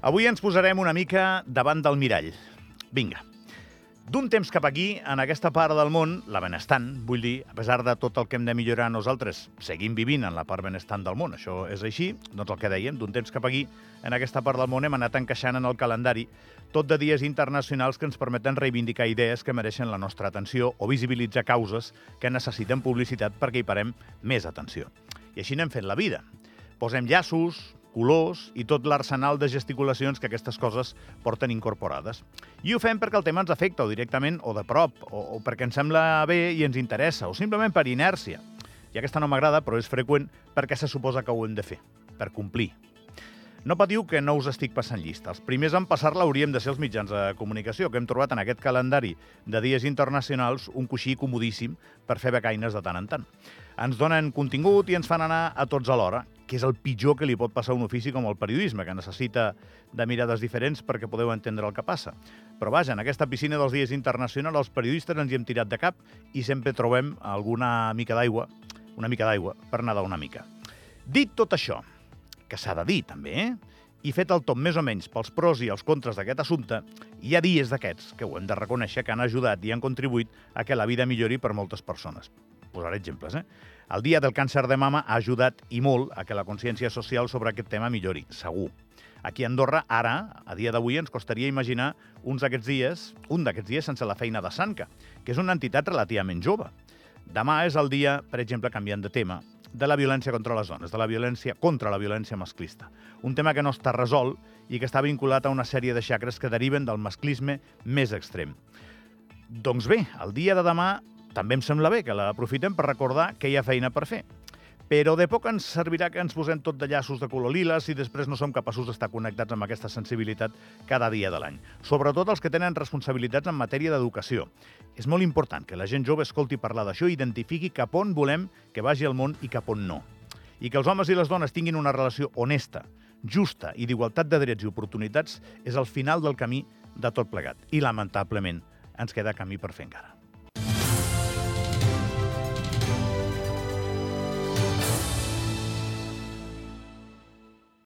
Avui ens posarem una mica davant del mirall. Vinga. D'un temps cap aquí, en aquesta part del món, la benestant, vull dir, a pesar de tot el que hem de millorar nosaltres, seguim vivint en la part benestant del món, això és així, doncs el que dèiem, d'un temps cap aquí, en aquesta part del món hem anat encaixant en el calendari tot de dies internacionals que ens permeten reivindicar idees que mereixen la nostra atenció o visibilitzar causes que necessiten publicitat perquè hi parem més atenció. I així n'hem fet la vida. Posem llaços, colors i tot l'arsenal de gesticulacions que aquestes coses porten incorporades. I ho fem perquè el tema ens afecta, o directament, o de prop, o, o perquè ens sembla bé i ens interessa, o simplement per inèrcia. I aquesta no m'agrada, però és freqüent perquè se suposa que ho hem de fer, per complir. No patiu que no us estic passant llista. Els primers en passar-la hauríem de ser els mitjans de comunicació, que hem trobat en aquest calendari de dies internacionals un coixí comodíssim per fer becaines de tant en tant. Ens donen contingut i ens fan anar a tots alhora, que és el pitjor que li pot passar a un ofici com el periodisme, que necessita de mirades diferents perquè podeu entendre el que passa. Però vaja, en aquesta piscina dels dies internacionals els periodistes ens hi hem tirat de cap i sempre trobem alguna mica d'aigua, una mica d'aigua, per nedar una mica. Dit tot això, que s'ha de dir també, eh? i fet el top més o menys pels pros i els contres d'aquest assumpte, hi ha dies d'aquests que ho hem de reconèixer que han ajudat i han contribuït a que la vida millori per moltes persones posaré exemples, eh? El Dia del Càncer de Mama ha ajudat i molt a que la consciència social sobre aquest tema millori, segur. Aquí a Andorra, ara, a dia d'avui, ens costaria imaginar uns d'aquests dies, un d'aquests dies sense la feina de Sanca, que és una entitat relativament jove. Demà és el dia, per exemple, canviant de tema, de la violència contra les dones, de la violència contra la violència masclista. Un tema que no està resolt i que està vinculat a una sèrie de xacres que deriven del masclisme més extrem. Doncs bé, el dia de demà també em sembla bé que l'aprofitem per recordar que hi ha feina per fer. Però de poc ens servirà que ens posem tot de llaços de color lila si després no som capaços d'estar connectats amb aquesta sensibilitat cada dia de l'any. Sobretot els que tenen responsabilitats en matèria d'educació. És molt important que la gent jove escolti parlar d'això i identifiqui cap on volem que vagi el món i cap on no. I que els homes i les dones tinguin una relació honesta, justa i d'igualtat de drets i oportunitats és el final del camí de tot plegat. I, lamentablement, ens queda camí per fer encara.